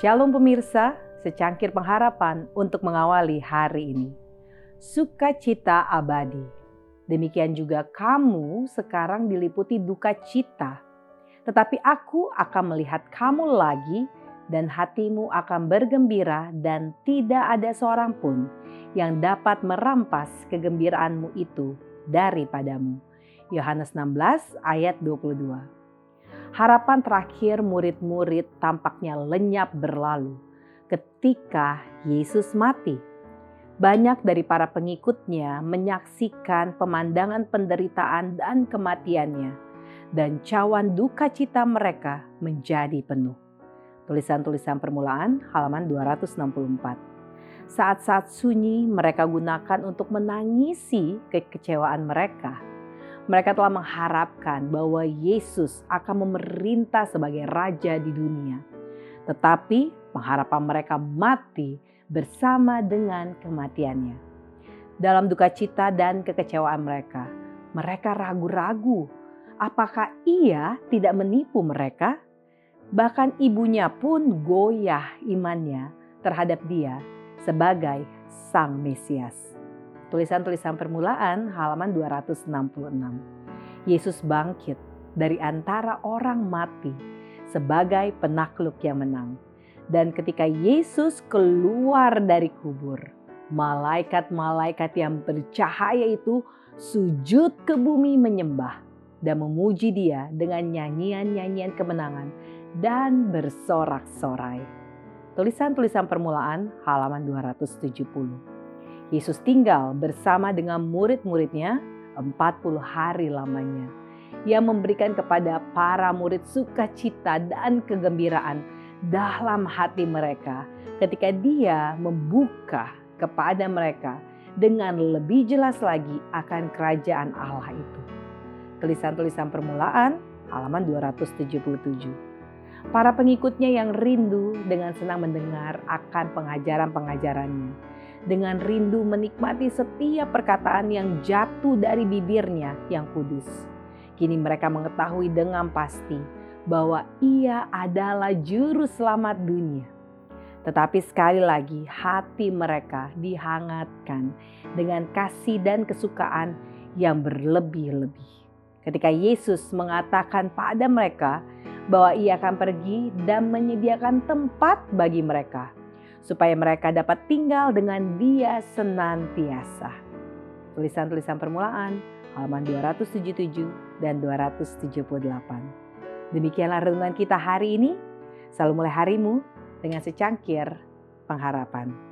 Shalom pemirsa, secangkir pengharapan untuk mengawali hari ini. Sukacita abadi. Demikian juga kamu sekarang diliputi duka cita. Tetapi aku akan melihat kamu lagi dan hatimu akan bergembira dan tidak ada seorang pun yang dapat merampas kegembiraanmu itu daripadamu. Yohanes 16 ayat 22. Harapan terakhir murid-murid tampaknya lenyap berlalu ketika Yesus mati. Banyak dari para pengikutnya menyaksikan pemandangan penderitaan dan kematiannya, dan cawan duka cita mereka menjadi penuh. Tulisan-tulisan permulaan halaman 264. Saat-saat sunyi mereka gunakan untuk menangisi kekecewaan mereka mereka telah mengharapkan bahwa Yesus akan memerintah sebagai raja di dunia. Tetapi pengharapan mereka mati bersama dengan kematiannya. Dalam duka cita dan kekecewaan mereka, mereka ragu-ragu apakah ia tidak menipu mereka. Bahkan ibunya pun goyah imannya terhadap dia sebagai sang Mesias. Tulisan-tulisan permulaan halaman 266. Yesus bangkit dari antara orang mati sebagai penakluk yang menang. Dan ketika Yesus keluar dari kubur, malaikat-malaikat yang bercahaya itu sujud ke bumi menyembah dan memuji dia dengan nyanyian-nyanyian kemenangan dan bersorak-sorai. Tulisan-tulisan permulaan halaman 270. Yesus tinggal bersama dengan murid-muridnya 40 hari lamanya. Ia memberikan kepada para murid sukacita dan kegembiraan dalam hati mereka ketika dia membuka kepada mereka dengan lebih jelas lagi akan kerajaan Allah itu. Tulisan-tulisan permulaan halaman 277. Para pengikutnya yang rindu dengan senang mendengar akan pengajaran-pengajarannya dengan rindu menikmati setiap perkataan yang jatuh dari bibirnya yang kudus. Kini mereka mengetahui dengan pasti bahwa ia adalah juru selamat dunia. Tetapi sekali lagi hati mereka dihangatkan dengan kasih dan kesukaan yang berlebih-lebih. Ketika Yesus mengatakan pada mereka bahwa ia akan pergi dan menyediakan tempat bagi mereka, supaya mereka dapat tinggal dengan dia senantiasa. Tulisan-tulisan permulaan halaman 277 dan 278. Demikianlah renungan kita hari ini. Selalu mulai harimu dengan secangkir pengharapan.